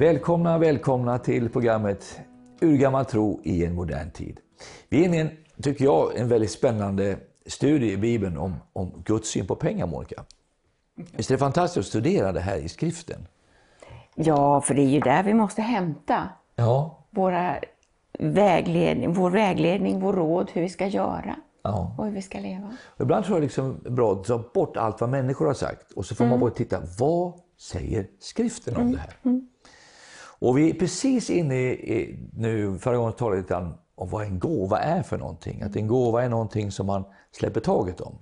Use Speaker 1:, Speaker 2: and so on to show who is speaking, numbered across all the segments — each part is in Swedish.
Speaker 1: Välkomna, välkomna till programmet Urgammal tro i en modern tid. Vi är inne i en, tycker jag, en väldigt spännande studie i Bibeln om, om Guds syn på pengar, Monica. Visst är det fantastiskt att studera det här i skriften?
Speaker 2: Ja, för det är ju där vi måste hämta
Speaker 1: Ja,
Speaker 2: våra vägledning, vår vägledning, vår råd, hur vi ska göra
Speaker 1: ja.
Speaker 2: och hur vi ska leva.
Speaker 1: Och Ibland tror jag liksom bra att ta bort allt vad människor har sagt och så får man bara titta, vad säger skriften om det här? Och vi är precis inne i, i nu, förra gången talade jag lite om vad en gåva är för någonting. Att en gåva är någonting som man släpper taget om.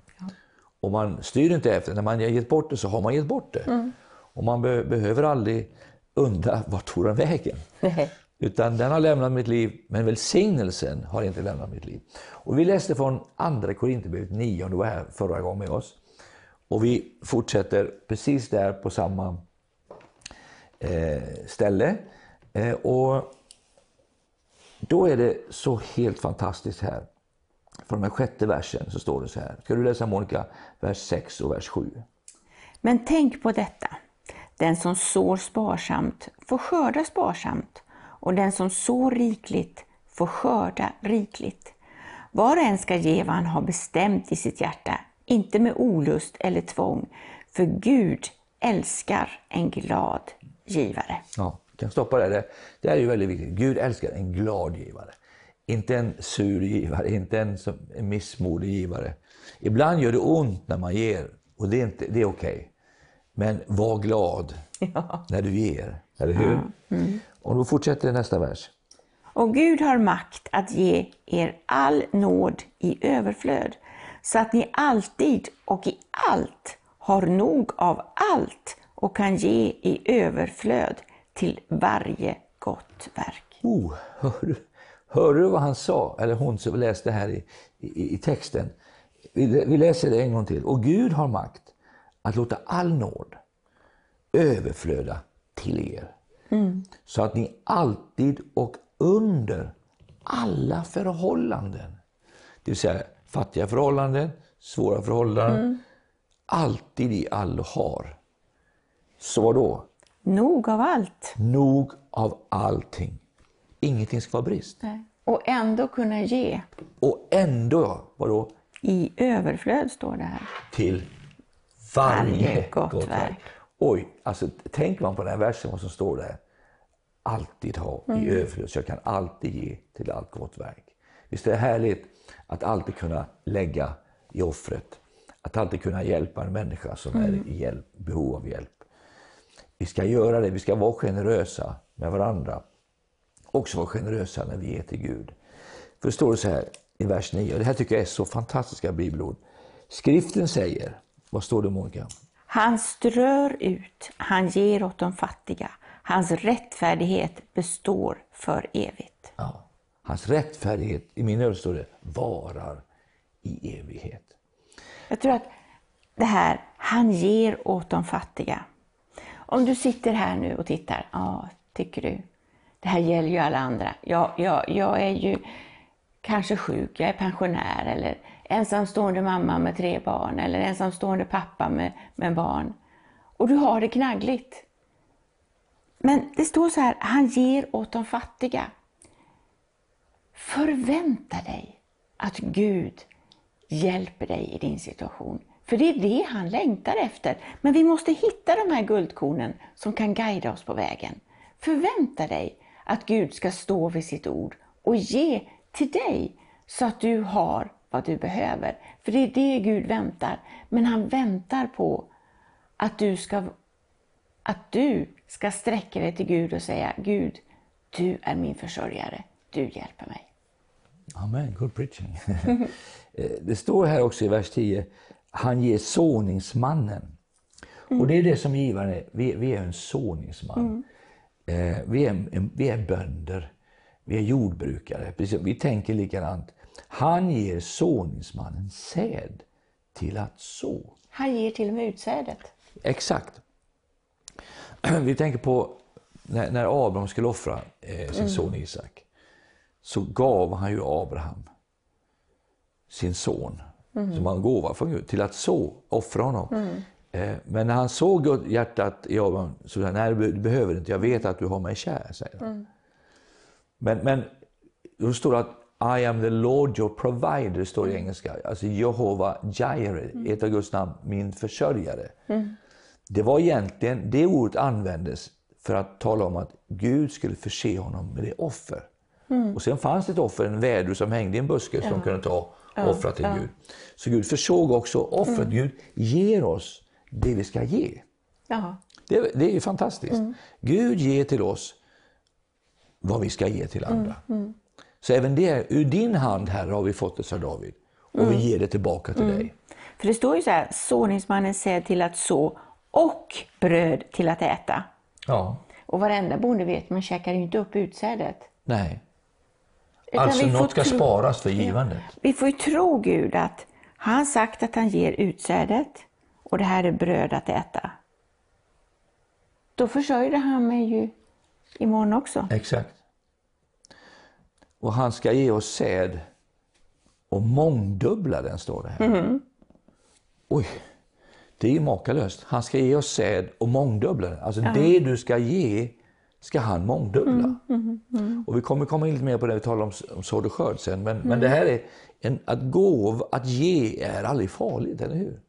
Speaker 1: Och man styr inte efter, när man har gett bort det så har man gett bort det. Och man be, behöver aldrig undra vart tog den vägen?
Speaker 2: Nej.
Speaker 1: Utan den har lämnat mitt liv, men välsignelsen har inte lämnat mitt liv. Och vi läste från Andra Korinthierbrevet 9, om du var här förra gången med oss. Och vi fortsätter precis där på samma Eh, ställe. Eh, och då är det så helt fantastiskt här. Från den sjätte versen så står det så här. Ska du läsa Monica, vers 6 och vers 7?
Speaker 2: Men tänk på detta. Den som sår sparsamt får skörda sparsamt och den som sår rikligt får skörda rikligt. Var och en ska ge vad han har bestämt i sitt hjärta, inte med olust eller tvång, för Gud älskar en glad givare.
Speaker 1: Ja, vi kan stoppa där. Det, det är ju väldigt viktigt. Gud älskar en glad givare. Inte en sur givare, inte en, som, en missmodig givare. Ibland gör det ont när man ger och det är, inte, det är okej. Men var glad när du ger, eller hur? Och då fortsätter nästa vers.
Speaker 2: Och Gud har makt att ge er all nåd i överflöd, så att ni alltid och i allt har nog av allt och kan ge i överflöd till varje gott verk.
Speaker 1: Oh, hör, du, hör du vad han sa, eller hon som läste här i, i, i texten? Vi, vi läser det en gång till. Och Gud har makt att låta all nåd överflöda till er. Så att ni alltid och under alla förhållanden, det vill säga fattiga förhållanden, svåra förhållanden, alltid i allo har. Så då?
Speaker 2: Nog av allt.
Speaker 1: Nog av allting. Ingenting ska vara brist.
Speaker 2: Och ändå kunna ge
Speaker 1: Och ändå, vadå?
Speaker 2: i överflöd, står det här.
Speaker 1: Till varje,
Speaker 2: Varje gott verk.
Speaker 1: Oj, alltså tänker man på den här versen, vad som står där. Alltid ha
Speaker 2: Mm.
Speaker 1: i överflöd, så jag kan alltid ge till allt gott verk. Visst är det härligt att alltid kunna lägga i offret. Att alltid kunna hjälpa en människa som
Speaker 2: Mm.
Speaker 1: är i hjälp, behov av hjälp. Vi ska göra det, vi ska vara generösa med varandra. Också vara generösa när vi ger till Gud. För det står det så här i vers 9, och det här tycker jag är så fantastiska bibelord. Skriften säger, vad står det Monica?
Speaker 2: Han strör ut, han ger åt de fattiga. Hans rättfärdighet består för evigt.
Speaker 1: Ja. Hans rättfärdighet, i min översättning står det, varar i evighet.
Speaker 2: Jag tror att det här, han ger åt de fattiga. Om du sitter här nu och tittar, ja, tycker du, det här gäller ju alla andra. Jag, jag, jag är ju kanske sjuk, jag är pensionär eller ensamstående mamma med tre barn eller ensamstående pappa med, med barn. Och du har det knaggligt. Men det står så här, han ger åt de fattiga. Förvänta dig att Gud hjälper dig i din situation. För det är det han längtar efter. Men vi måste hitta de här guldkornen som kan guida oss på vägen. Förvänta dig att Gud ska stå vid sitt ord och ge till dig så att du har vad du behöver. För det är det Gud väntar. Men han väntar på att du ska, att du ska sträcka dig till Gud och säga Gud, du är min försörjare. Du hjälper mig.
Speaker 1: Amen, good preaching. Eh, det står här också i vers 10, han ger såningsmannen. Och det är det som givaren är, vi, vi är en såningsman. Eh, vi, är, vi är bönder, vi är jordbrukare, precis, vi tänker likadant. Han ger såningsmannen säd till att så.
Speaker 2: Han ger till och med utsädet.
Speaker 1: Exakt. Vi tänker på när, när Abraham skulle offra eh, sin son Isak. Så gav han ju Abraham sin son som var en gåva från Gud till att så offra honom. Eh, Eh, Men när han såg Gud- hjärtat i Abraham så sa han, nej du behöver inte, jag vet att du har mig kär. Säger han. Men, men då står det att I am the Lord your provider, står det i engelska. Alltså Jehova Jireh, ett av Guds namn, min försörjare. Det var egentligen, det ordet användes för att tala om att Gud skulle förse honom med det offer. Och sen fanns det ett offer, en vädur som hängde i en buske som de kunde ta och offra till Gud. Så Gud försåg också offret. Gud ger oss det vi ska ge.
Speaker 2: Ja.
Speaker 1: Det, det är fantastiskt. Gud ger till oss vad vi ska ge till andra. Så även det, ur din hand Herre har vi fått det, sa David. Och vi ger det tillbaka till dig.
Speaker 2: För det står ju så här, såningsmannen säd till att så och bröd till att äta.
Speaker 1: Ja.
Speaker 2: Och varenda bonde vet, man käkar ju inte upp utsädet.
Speaker 1: Nej. Alltså något ska
Speaker 2: tro-
Speaker 1: sparas för givandet.
Speaker 2: Vi får ju tro Gud att han sagt att han ger utsädet och det här är bröd att äta. Då försörjde han mig ju imorgon också.
Speaker 1: Exakt. Och han ska ge oss säd och mångdubbla den, står det här. Oj, det är ju makalöst. Han ska ge oss säd och mångdubbla den. Alltså det du ska ge ska han mångdubbla. Och vi kommer komma in lite mer på det vi talar om, om sådd och skörd sen. Men, men det här är en, att gåv, att ge är aldrig farligt, eller hur?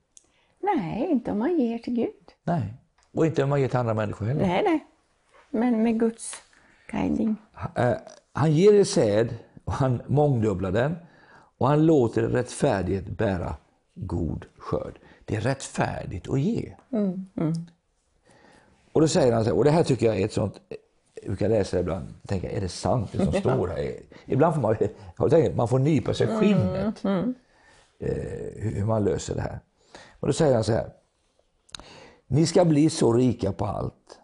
Speaker 2: Nej, inte om man ger till Gud.
Speaker 1: Nej. Och inte om man ger till andra människor heller.
Speaker 2: Nej, nej. Men med Guds guidning.
Speaker 1: Eh, Han ger er säd och han mångdubblar den och han låter rättfärdighet bära god skörd. Det är rättfärdigt att ge. Och då säger han så här, och det här tycker jag är ett sånt, jag brukar läsa det ibland tänka, är det sant det som står här? Ibland får man, jag tänker, man får nypa sig i skinnet eh, hur hur man löser det här. Och då säger han så här, ni ska bli så rika på allt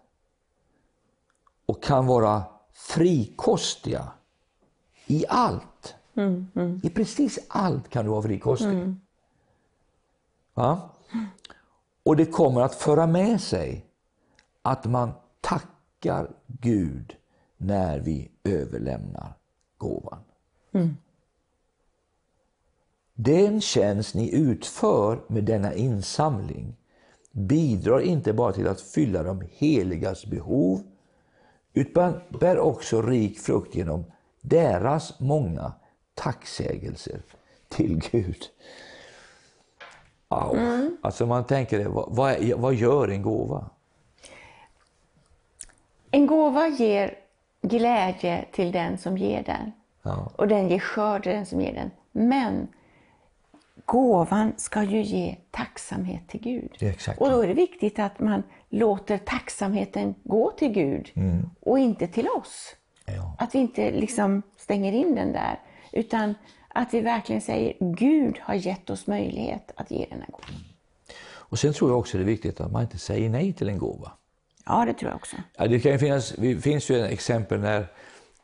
Speaker 1: och kan vara frikostiga i allt. I precis allt kan du vara frikostig. Va? Och det kommer att föra med sig att man tackar Gud när vi överlämnar gåvan. Den tjänst ni utför med denna insamling bidrar inte bara till att fylla de heligas behov utan bär också rik frukt genom deras många tacksägelser till Gud. Wow. Alltså man tänker, vad, vad, vad gör en gåva?
Speaker 2: En gåva ger glädje till den som ger den.
Speaker 1: Ja.
Speaker 2: Och den ger skörd till den som ger den. Men gåvan ska ju ge tacksamhet till Gud.
Speaker 1: Exakt
Speaker 2: Och då är det viktigt att man låter tacksamheten gå till Gud och inte till oss.
Speaker 1: Ja.
Speaker 2: Att vi inte liksom stänger in den där, utan att vi verkligen säger Gud har gett oss möjlighet att ge den här gåvan.
Speaker 1: Och sen tror jag också det är viktigt att man inte säger nej till en gåva.
Speaker 2: Ja, det tror jag också.
Speaker 1: Ja, det kan finnas, det finns ju ett exempel när,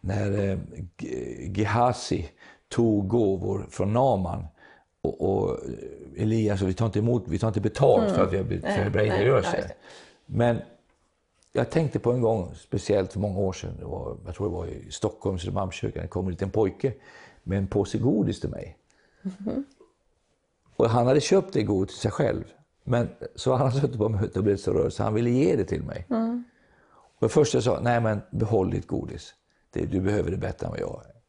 Speaker 1: när eh, Ge- Gehazi tog gåvor från Naman och, och Elias, och vi tar inte emot, vi tar inte betalt för att vi har blivit
Speaker 2: nej,
Speaker 1: hebreerrörelse.
Speaker 2: ja, just det.
Speaker 1: Men jag tänkte på en gång, speciellt för många år sedan, det var, jag tror det var i Stockholm, Södermalmskyrkan, det kom en liten pojke med en påse godis till mig. Och han hade köpt det godis till sig själv. Men så hade har suttit på möte och blivit så rörd så han ville ge det till mig. Och först jag sa, nej men behåll ditt godis. Det, du behöver det bättre än vad jag är.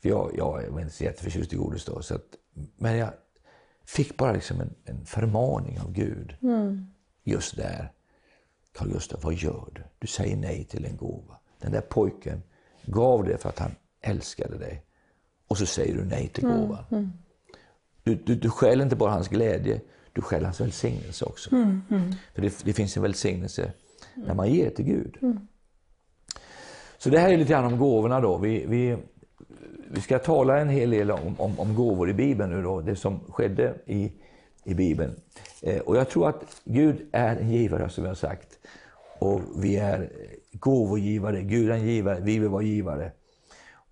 Speaker 1: För jag, jag var inte så jätteförtjust i godis då. Så att, men jag fick bara liksom en, en förmaning av Gud. Just där. Carl Gustaf, vad gör du? Du säger nej till en gåva. Den där pojken gav det för att han älskade dig. Och så säger du nej till gåvan. Du, du, du stjäl inte bara hans glädje, du stjäl hans välsignelse också. För det, det finns en välsignelse när man ger till Gud. Så det här är lite grann om gåvorna då. Vi, vi, vi ska tala en hel del om, om, om gåvor i Bibeln nu då, det som skedde i, i Bibeln. Eh, och jag tror att Gud är en givare som vi har sagt. Och vi är gåvogivare, Gud är en givare, vi vill vara givare.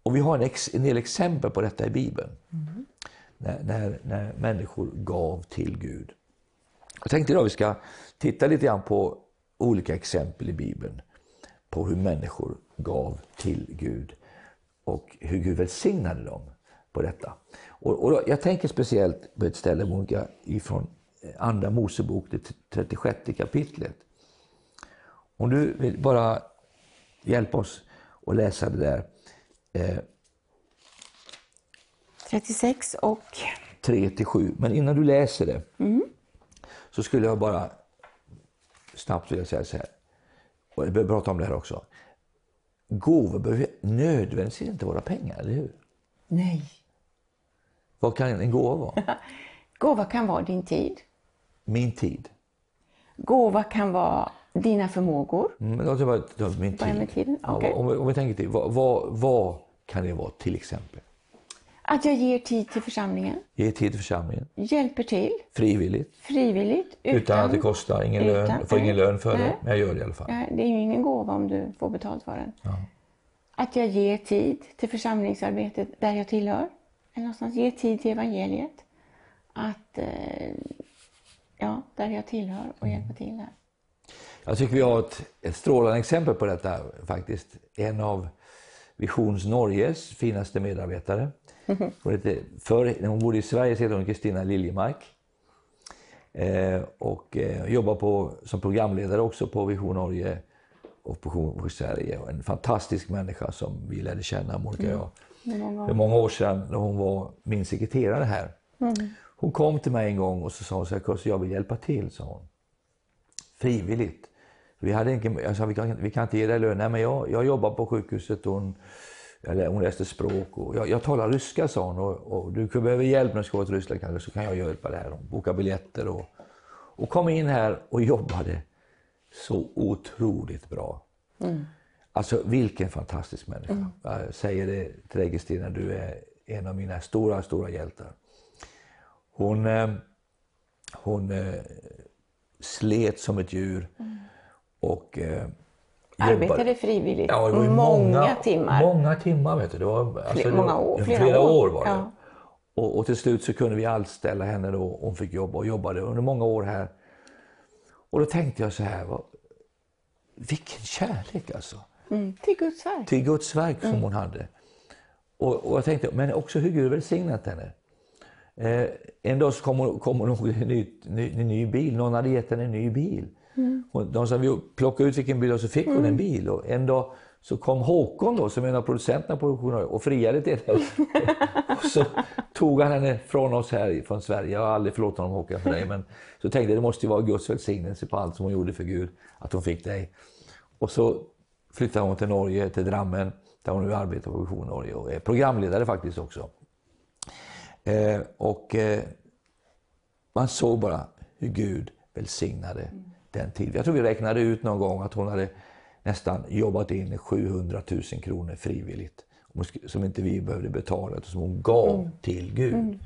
Speaker 1: Och vi har en, ex, en del exempel på detta i Bibeln. När, när, när människor gav till Gud. Jag tänkte idag vi ska titta lite grann på olika exempel i Bibeln på hur människor gav till Gud och hur Gud välsignade dem på detta. Och, och då, jag tänker speciellt på ett ställe Monica, ifrån Andra Mosebok, det 36 kapitlet. Om du vill bara hjälpa oss att läsa det där. Eh,
Speaker 2: 36 och
Speaker 1: 3 till 7. Men innan du läser det så skulle jag bara snabbt vilja säga så här. Och jag behöver prata om det här också. Gåvor behöver nödvändigtvis inte vara pengar, eller hur?
Speaker 2: nej.
Speaker 1: Vad kan en gåva vara?
Speaker 2: Gåva kan vara din tid.
Speaker 1: Min tid.
Speaker 2: Gåva kan vara dina förmågor.
Speaker 1: Mm, Men låt mig bara ta min tid.
Speaker 2: med tiden,
Speaker 1: Ja,
Speaker 2: okej.
Speaker 1: om, vi, om vi tänker till, vad, vad, vad kan det vara till exempel?
Speaker 2: Att jag ger tid till församlingen.
Speaker 1: Ge tid till församlingen,
Speaker 2: Hjälper till.
Speaker 1: frivilligt,
Speaker 2: Frivilligt.
Speaker 1: utan, att det kostar, ingen lön,
Speaker 2: utan-
Speaker 1: jag får ingen
Speaker 2: nej,
Speaker 1: lön för det,
Speaker 2: nej.
Speaker 1: men jag gör det i alla fall.
Speaker 2: Ja, det är ju ingen gåva om du får betalt för den. Att jag ger tid till församlingsarbetet där jag tillhör. Eller någonstans. Ge tid till evangeliet. Att, eh, ja, där jag tillhör och hjälpa till där.
Speaker 1: Jag tycker vi har ett, ett strålande exempel på detta faktiskt. En av Visions Norges finaste medarbetare. Hon heter, för, när hon bodde i Sverige heter hon Kristina Liljemark. Eh, och eh, jobbar på, som programledare också på Vision Norge och på Vision Sverige. Och en fantastisk människa som vi lärde känna, Monica och jag.
Speaker 2: Många
Speaker 1: För många år sedan när hon var min sekreterare här. Hon kom till mig en gång och så sa hon så här, "Kurse, jag vill hjälpa till, sa hon. Frivilligt. Vi, hade inte, jag sa, vi, kan, vi kan inte ge dig lön. Nej, men jag, jag jobbar på sjukhuset och hon, lä- hon läste språk. Och jag, jag talar ryska, sa hon. Och, och du behöva hjälp när du ska till Ryssland kanske, så kan jag hjälpa dig. Hon bokade biljetter och, och kom in här och jobbade så otroligt bra. Alltså vilken fantastisk människa. Jag säger det till dig Kristina, du är en av mina stora, stora hjältar. Hon, eh, hon eh, slet som ett djur och eh,
Speaker 2: Arbetade frivilligt.
Speaker 1: Ja, ju
Speaker 2: många, timmar.
Speaker 1: Många timmar. Vet du. Det var, alltså,
Speaker 2: många år, flera
Speaker 1: flera
Speaker 2: år.
Speaker 1: år var det.
Speaker 2: Ja.
Speaker 1: Och, och till slut så kunde vi anställa henne då. Hon fick jobba och jobbade under många år här. Och då tänkte jag så här, vad, vilken kärlek alltså.
Speaker 2: Mm, till Guds verk.
Speaker 1: Till Guds verk som hon hade. Och, och jag tänkte, men också hur Gud välsignat henne. Eh, en dag så kom hon, kom hon ihåg en ny, ny, ny bil. Någon hade gett henne en ny bil. Hon, de sa vi plockade ut vilken bil och så fick hon en bil. Och en dag så kom Håkon då, som är en av producenterna på produktionen och friade till henne. och så tog han henne från oss här från Sverige. Jag har aldrig förlåtit honom Håkan för dig. Men så tänkte jag det måste ju vara Guds välsignelse på allt som hon gjorde för Gud. Att hon fick dig. Och så flyttade hon till Norge, till Drammen, där hon nu arbetar på Vision Norge och är programledare faktiskt också. Eh, och eh, man såg bara hur Gud välsignade den tiden. Jag tror vi räknade ut någon gång att hon hade nästan jobbat in 700 000 kronor frivilligt. Som inte vi behövde betala, utan som hon gav till Gud.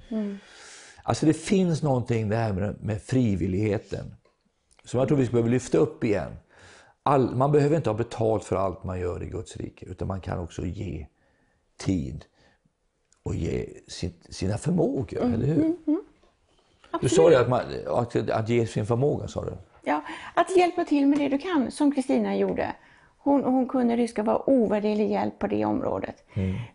Speaker 1: Alltså det finns någonting det här med, med frivilligheten som jag tror vi behöver lyfta upp igen. All, man behöver inte ha betalt för allt man gör i Guds rike, utan man kan också ge tid och ge sitt, sina förmågor, eller hur? Du sa det att, man, att, att ge sin förmåga, sa du?
Speaker 2: Ja, att hjälpa till med det du kan, som Kristina gjorde. Hon, hon kunde ryska var ovärderlig hjälp på det området.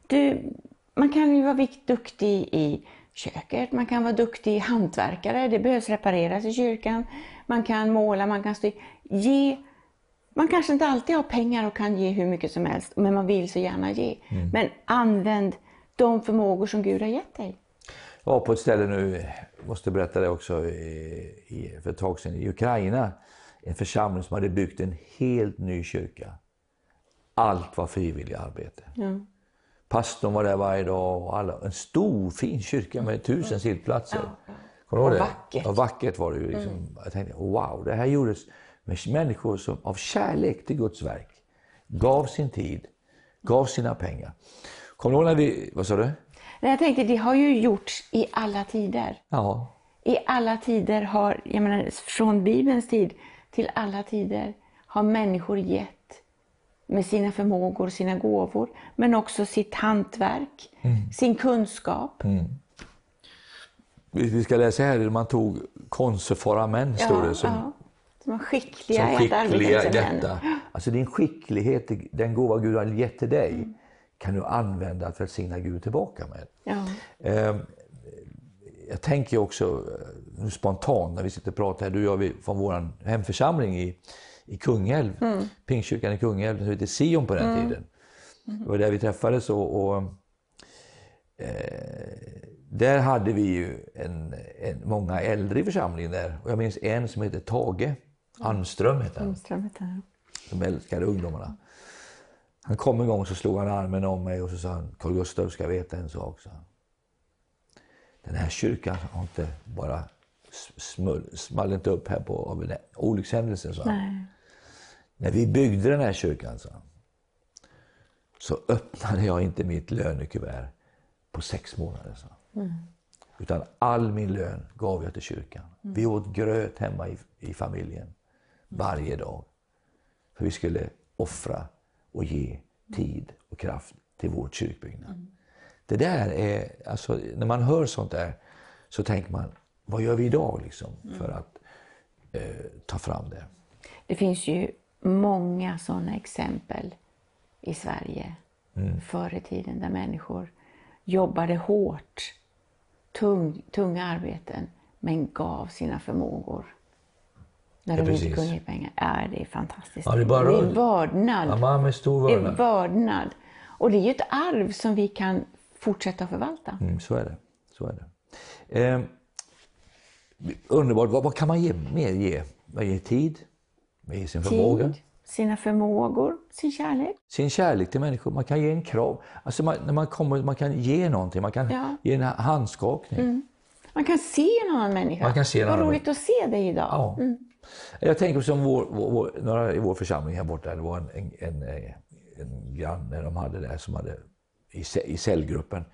Speaker 2: Du, man kan ju vara duktig i köket, man kan vara duktig hantverkare, det behövs repareras i kyrkan. Man kan måla, man kan styra. Ge, man kanske inte alltid har pengar och kan ge hur mycket som helst, men man vill så gärna ge. Men använd de förmågor som Gud har gett dig.
Speaker 1: Var på ett ställe nu, måste berätta det också, i, för ett tag sedan i Ukraina. En församling som hade byggt en helt ny kyrka. Allt var frivilligt arbete.
Speaker 2: Ja.
Speaker 1: Pastorn var där varje dag och alla, en stor fin kyrka med tusen sittplatser. Kommer du ihåg det?
Speaker 2: vackert.
Speaker 1: Ja, vackert var det ju. Liksom. Jag tänkte, wow, det här gjordes med människor som av kärlek till Guds verk gav sin tid, gav sina pengar. Kommer du ihåg när vi, vad sa du?
Speaker 2: Jag tänkte, det har ju gjorts i alla tider.
Speaker 1: Ja,
Speaker 2: I alla tider har, jag menar från Bibelns tid till alla tider har människor gett med sina förmågor, sina gåvor, men också sitt hantverk, sin kunskap.
Speaker 1: vi vi ska läsa här hur man tog konstföra män, står det. Som,
Speaker 2: ja. Som var skickliga
Speaker 1: som
Speaker 2: i att arbeta
Speaker 1: skickliga. Alltså din skicklighet, den gåva Gud har gett till dig, kan du använda att välsigna Gud tillbaka med.
Speaker 2: Ja.
Speaker 1: Eh, jag tänker också eh, spontant när vi sitter och pratar här, du och jag från vår hemförsamling i, i Kungälv, mm. Pingstkyrkan i Kungälv, som hette Sion på den mm. tiden. Det var där vi träffades och, och eh, där hade vi ju en, en, många äldre i församlingen där. Och jag minns en som hette Tage Anström. Hette han.
Speaker 2: Anström hette han.
Speaker 1: Som älskade ungdomarna. Han kom en gång så slog han armen om mig och så sa han, Carl Gustaf ska veta en sak. Så. Den här kyrkan har inte bara smull, small inte upp här på, av en olyckshändelse. Så. När vi byggde den här kyrkan så, så öppnade jag inte mitt lönekuvert på sex månader. Så. Mm. Utan all min lön gav jag till kyrkan. Mm. Vi åt gröt hemma i, i familjen varje dag. För vi skulle offra och ge tid och kraft till vår kyrkbyggnad. Mm. Det där är, alltså, när man hör sånt där så tänker man, vad gör vi idag liksom, för att eh, ta fram det?
Speaker 2: Det finns ju många sådana exempel i Sverige mm. förr i tiden där människor jobbade hårt, tung, tunga arbeten, men gav sina förmågor när de inte kunde ge pengar. Ja, det är fantastiskt. Ja, det, är bara... det är vördnad.
Speaker 1: Ja, med stor vördnad.
Speaker 2: Det är vördnad. Och det är ju ett arv som vi kan fortsätta förvalta.
Speaker 1: Mm, så är det. Så är det. Eh, underbart. Vad, vad, kan man ge, mer ge? Man ger tid, man ger sin tid, förmåga.
Speaker 2: Sina förmågor, sin kärlek.
Speaker 1: Sin kärlek till människor. Man kan ge en krav. Alltså man, när man, kommer, man kan ge någonting, man kan ja. ge en handskakning. Mm.
Speaker 2: Man kan se en annan människa.
Speaker 1: Man kan se en
Speaker 2: Vad
Speaker 1: annan
Speaker 2: roligt att se dig idag.
Speaker 1: Ja. Mm. Jag tänker som vår, vår, några i vår församling här borta, det var en, en, en, en granne de hade där som hade, i, i cellgruppen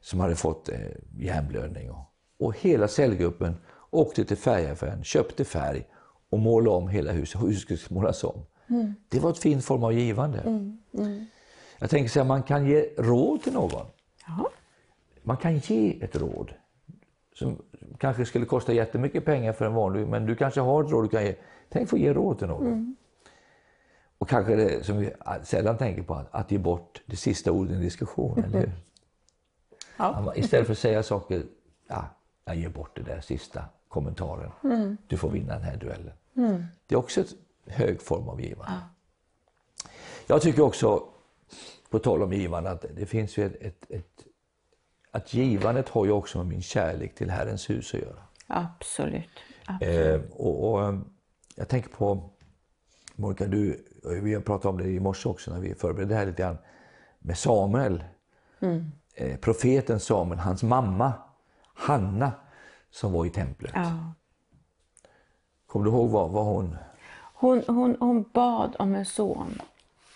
Speaker 1: som hade fått eh, hjärnblödning. Och, och hela cellgruppen åkte till färgaffären, köpte färg och målade om hela huset. Huset skulle målas om. Mm. Det var ett fin form av givande. Mm. Mm. Jag tänker så här, man kan ge råd till någon. Jaha. Man kan ge ett råd som kanske skulle kosta jättemycket pengar för en vanlig, men du kanske har ett råd du kan ge. Tänk få ge råd till någon. Mm. Och kanske det som vi sällan tänker på, att ge bort det sista ordet i en diskussion, eller hur? Ja. Istället för att säga saker, ja, jag ger bort det där sista kommentaren. Mm. Du får vinna den här duellen. Mm. Det är också en hög form av givande. Ja. Jag tycker också, på tal om givande, att det finns ju ett, ett, ett att givandet har ju också med min kärlek till Herrens hus att göra.
Speaker 2: Absolut.
Speaker 1: Absolut. Eh, och, och, jag tänker på, Monica, du, vi har pratat om det i morse också när vi förberedde det här lite grann, med Samuel. Mm. Eh, profeten Samuel, hans mamma Hanna som var i templet. Ja. Kommer du ihåg vad, vad hon...
Speaker 2: hon... Hon, hon bad om en son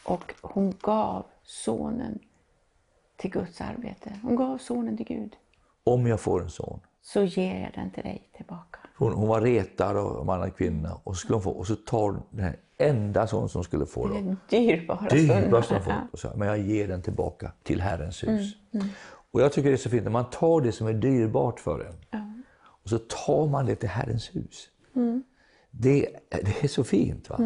Speaker 2: och hon gav sonen till Guds arbete. Hon gav sonen till Gud.
Speaker 1: Om jag får en son.
Speaker 2: Så ger jag den till dig tillbaka.
Speaker 1: Hon, hon var retad av man och kvinna och skulle få, och så tar den här enda son som skulle få.
Speaker 2: Den dyrbara
Speaker 1: Dyrbaraste hon fått. Och så, men jag ger den tillbaka till Herrens hus. Mm, mm. Och jag tycker det är så fint när man tar det som är dyrbart för en ja. och så tar man det till Herrens hus. Mm. Det, det är så fint. va?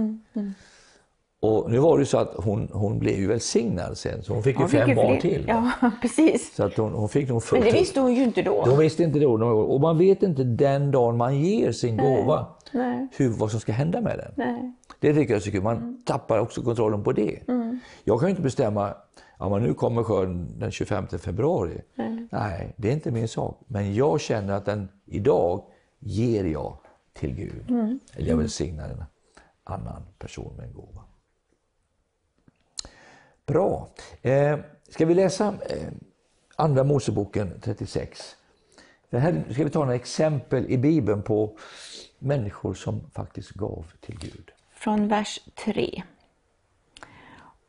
Speaker 1: Mm, mm. Och nu var det så att hon, hon blev ju välsignad sen, så hon fick ju hon fem fick barn till.
Speaker 2: Ja, precis.
Speaker 1: Så att hon, hon fick nog
Speaker 2: Men det visste hon ju inte då.
Speaker 1: Hon visste inte då. Och man vet inte den dagen man ger sin Nej. gåva, Nej. Hur, vad som ska hända med den. Nej. Det tycker jag tycker man mm. tappar också kontrollen på det. Mm. Jag kan ju inte bestämma, ja men nu kommer skörden den 25 februari. Nej. Nej, det är inte min sak. Men jag känner att den idag ger jag till Gud. Mm. Eller jag välsignar en annan person med en gåva. Bra. Eh, ska vi läsa eh, Andra Moseboken 36? Det här ska vi ta några exempel i Bibeln på människor som faktiskt gav till Gud.
Speaker 2: Från vers 3.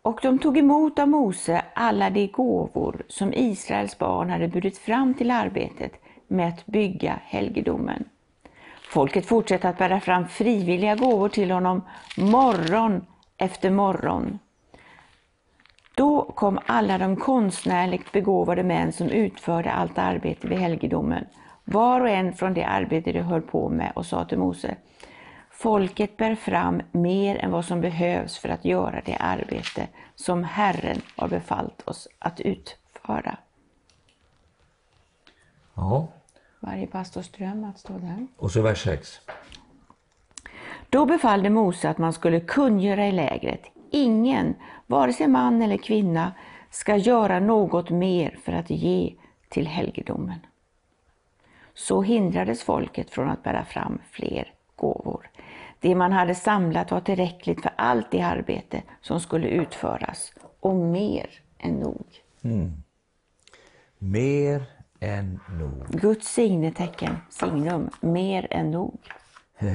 Speaker 2: Och de tog emot av Mose alla de gåvor som Israels barn hade burit fram till arbetet med att bygga helgedomen. Folket fortsatte att bära fram frivilliga gåvor till honom morgon efter morgon. Då kom alla de konstnärligt begåvade män som utförde allt arbete vid helgedomen, var och en från det arbete de höll på med och sa till Mose, Folket bär fram mer än vad som behövs för att göra det arbete som Herren har befallt oss att utföra.
Speaker 1: Ja,
Speaker 2: varje pastorsdröm att stå där.
Speaker 1: Och så vers 6.
Speaker 2: Då befallde Mose att man skulle kungöra i lägret. Ingen, vare sig man eller kvinna, ska göra något mer för att ge till helgedomen. Så hindrades folket från att bära fram fler gåvor. Det man hade samlat var tillräckligt för allt det arbete som skulle utföras och mer än nog.
Speaker 1: Mer än nog.
Speaker 2: Guds signetecken, signum, mer än nog.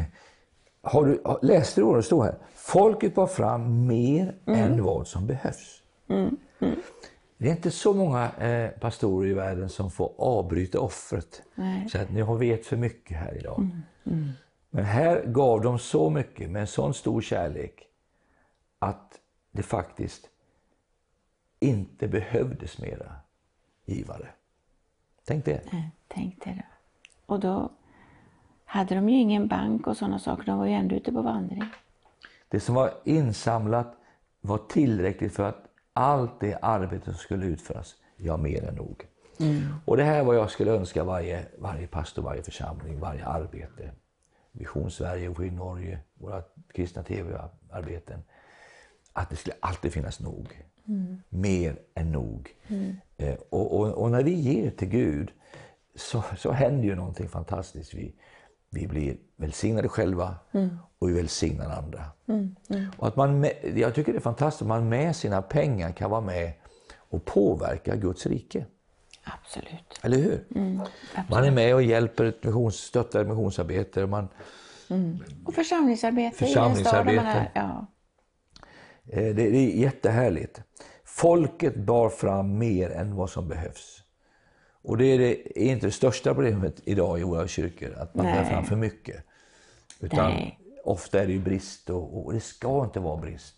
Speaker 1: Har du, läste du vad det stod här? Folket bar fram mer än vad som behövs. Det är inte så många eh, pastorer i världen som får avbryta offret.
Speaker 2: Nej.
Speaker 1: Så att ni har vet för mycket här idag. Men här gav de så mycket med en sån stor kärlek att det faktiskt inte behövdes mera givare. Tänk det.
Speaker 2: Nej, Tänkte det. Och då hade de ju ingen bank och sådana saker. De var ju ändå ute på vandring.
Speaker 1: Det som var insamlat var tillräckligt för att allt det arbete som skulle utföras, ja mer än nog. Och det här är vad jag skulle önska varje, varje pastor, varje församling, varje arbete. Vision Sverige i Norge, våra kristna tv-arbeten. Att det skulle alltid finnas nog. Mer än nog. Eh, och, och, och när vi ger till Gud så, så händer ju någonting fantastiskt. Vi, vi blir välsignade själva och vi välsignar andra. Och att man, jag tycker det är fantastiskt att man med sina pengar kan vara med och påverka Guds rike.
Speaker 2: Absolut.
Speaker 1: Eller hur? Man är med och hjälper ett missions, stöttar ett missionsarbete. och Man,
Speaker 2: Och församlingsarbete,
Speaker 1: Församlingsarbete.
Speaker 2: i den är. Ja.
Speaker 1: eh, det, det är jättehärligt. Folket bar fram mer än vad som behövs. Och det är, det, är inte det största problemet idag i våra kyrkor, att man bär fram för mycket. Utan
Speaker 2: Nej.
Speaker 1: ofta är det ju brist och, och det ska inte vara brist.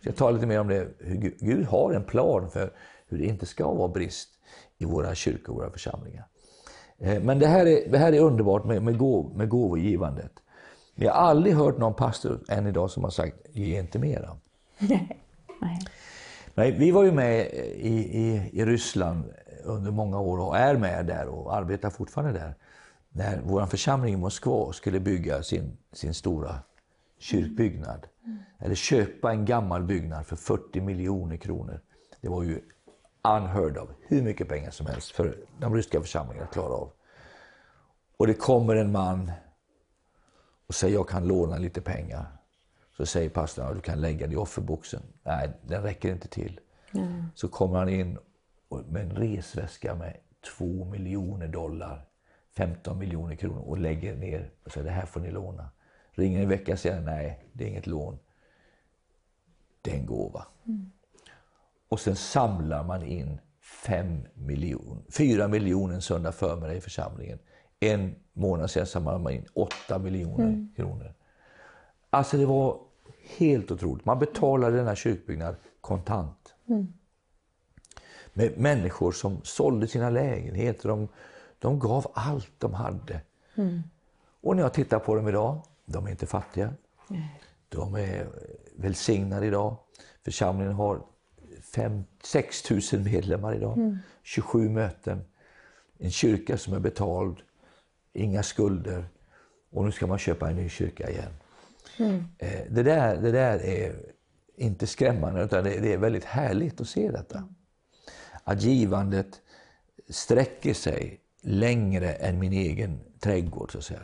Speaker 1: Jag talar lite mer om det, hur Gud, har en plan för hur det inte ska vara brist i våra kyrkor och våra församlingar. Eh, Men det här är, det här är underbart med, med, gåv, med gåvogivandet. Jag har aldrig hört någon pastor än idag som har sagt, ge inte mera.
Speaker 2: Nej.
Speaker 1: Nej, vi var ju med i, i, i Ryssland under många år och är med där och arbetar fortfarande där. När vår församling i Moskva skulle bygga sin, sin stora kyrkbyggnad. Eller köpa en gammal byggnad för 40 miljoner kronor. Det var ju unheard of. Hur mycket pengar som helst för de ryska församlingarna att klara av. Och det kommer en man och säger jag kan låna lite pengar. Så säger pastorn att du kan lägga det i offerboxen. Nej, den räcker inte till. Så kommer han in med en resväska med 2 miljoner dollar, 15 miljoner kronor och lägger ner och säger det här får ni låna. Ringer en vecka senare, nej det är inget lån. Det är en gåva. Och sen samlar man in 5 miljoner, 4 miljoner en söndag förmiddag i församlingen. En månad sen samlade man in 8 miljoner kronor. Alltså det var helt otroligt. Man betalade denna kyrkbyggnad kontant. Med människor som sålde sina lägenheter. De, de gav allt de hade. Och när jag tittar på dem idag, de är inte fattiga. De är välsignade idag. Församlingen har 5 6 000 medlemmar idag. 27 möten. En kyrka som är betald. Inga skulder. Och nu ska man köpa en ny kyrka igen. Eh, Det, där, det där är inte skrämmande utan det, det är väldigt härligt att se detta. Att givandet sträcker sig längre än min egen trädgård, så att säga.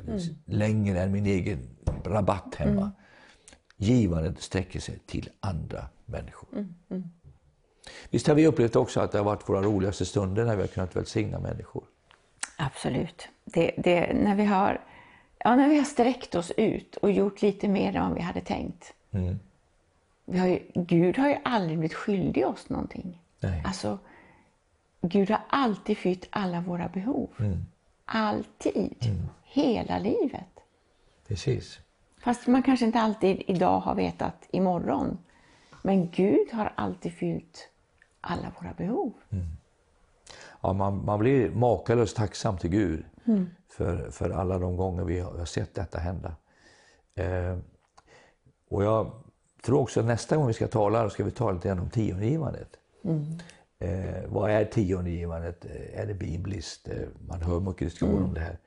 Speaker 1: Längre än min egen rabatt hemma. Givandet sträcker sig till andra människor. Visst har vi upplevt också att det har varit våra roligaste stunder när vi har kunnat välsigna människor.
Speaker 2: Absolut. Det, det, när, vi har, ja, när vi har sträckt oss ut och gjort lite mer än vad vi hade tänkt. Vi har ju, Gud har ju aldrig blivit skyldig oss någonting.
Speaker 1: Nej.
Speaker 2: Alltså, Gud har alltid fyllt alla våra behov. Alltid. Hela livet.
Speaker 1: Precis.
Speaker 2: Fast man kanske inte alltid idag har vetat imorgon. Men Gud har alltid fyllt alla våra behov.
Speaker 1: Ja, man, man blir makalöst tacksam till Gud för, för alla de gånger vi har, sett detta hända. Eh, och jag tror också att nästa gång vi ska tala, ska vi tala lite grann om tiondegivandet. Eh, vad är tiondegivandet? Eh, Är det bibliskt? Eh, man hör mycket diskussioner om det här.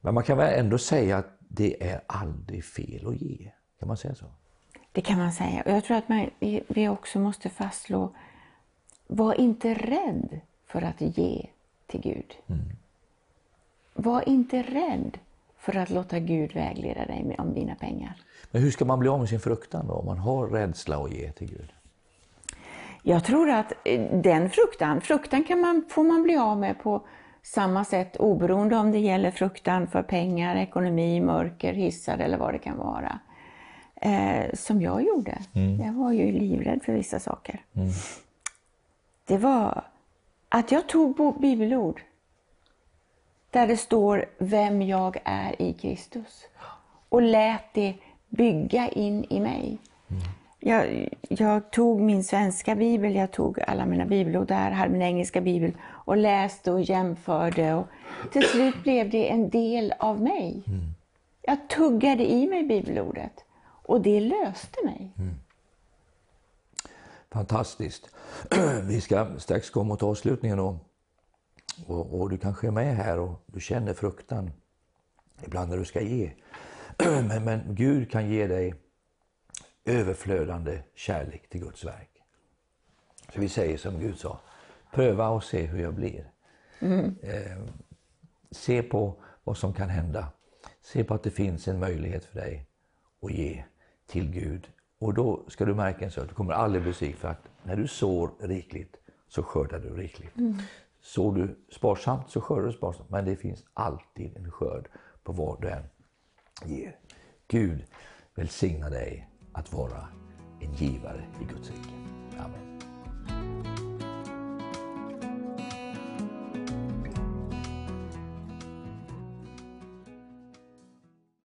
Speaker 1: Men man kan väl ändå säga att det är aldrig fel att ge? Kan man säga så?
Speaker 2: Det kan man säga. Och jag tror att man, vi också måste fastslå, var inte rädd för att ge till Gud. Mm. Var inte rädd för att låta Gud vägleda dig om dina pengar.
Speaker 1: Men hur ska man bli av med sin fruktan då, om man har rädsla att ge till Gud?
Speaker 2: Jag tror att eh, den fruktan, fruktan kan man, får man bli av med på samma sätt oberoende om det gäller fruktan för pengar, ekonomi, mörker, hissar eller vad det kan vara. Eh, som jag gjorde. Mm. Jag var ju livrädd för vissa saker. Mm. Det var att jag tog bibelord där det står vem jag är i Kristus och lät det bygga in i mig. Mm. Jag, jag, tog min svenska bibel, jag tog alla mina bibelord där, hade min engelska bibel och läste och jämförde. Och till slut blev det en del av mig. Mm. Jag tuggade i mig bibelordet och det löste mig. Mm.
Speaker 1: Fantastiskt. Vi ska strax gå mot avslutningen. Och, och, och, du kanske är med här och du känner fruktan ibland när du ska ge. Men, men Gud kan ge dig överflödande kärlek till Guds verk. Så vi säger som Gud sa, pröva och se hur jag blir. Mm. Eh, se på vad som kan hända. Se på att det finns en möjlighet för dig att ge till Gud. Och då ska du märka en sak, du kommer aldrig bli besviken för att när du sår rikligt så skördar du rikligt. Mm. Sår du sparsamt så skördar du sparsamt. Men det finns alltid en skörd på vad du än ger. Gud välsigna dig att vara en givare i Guds rike. Amen.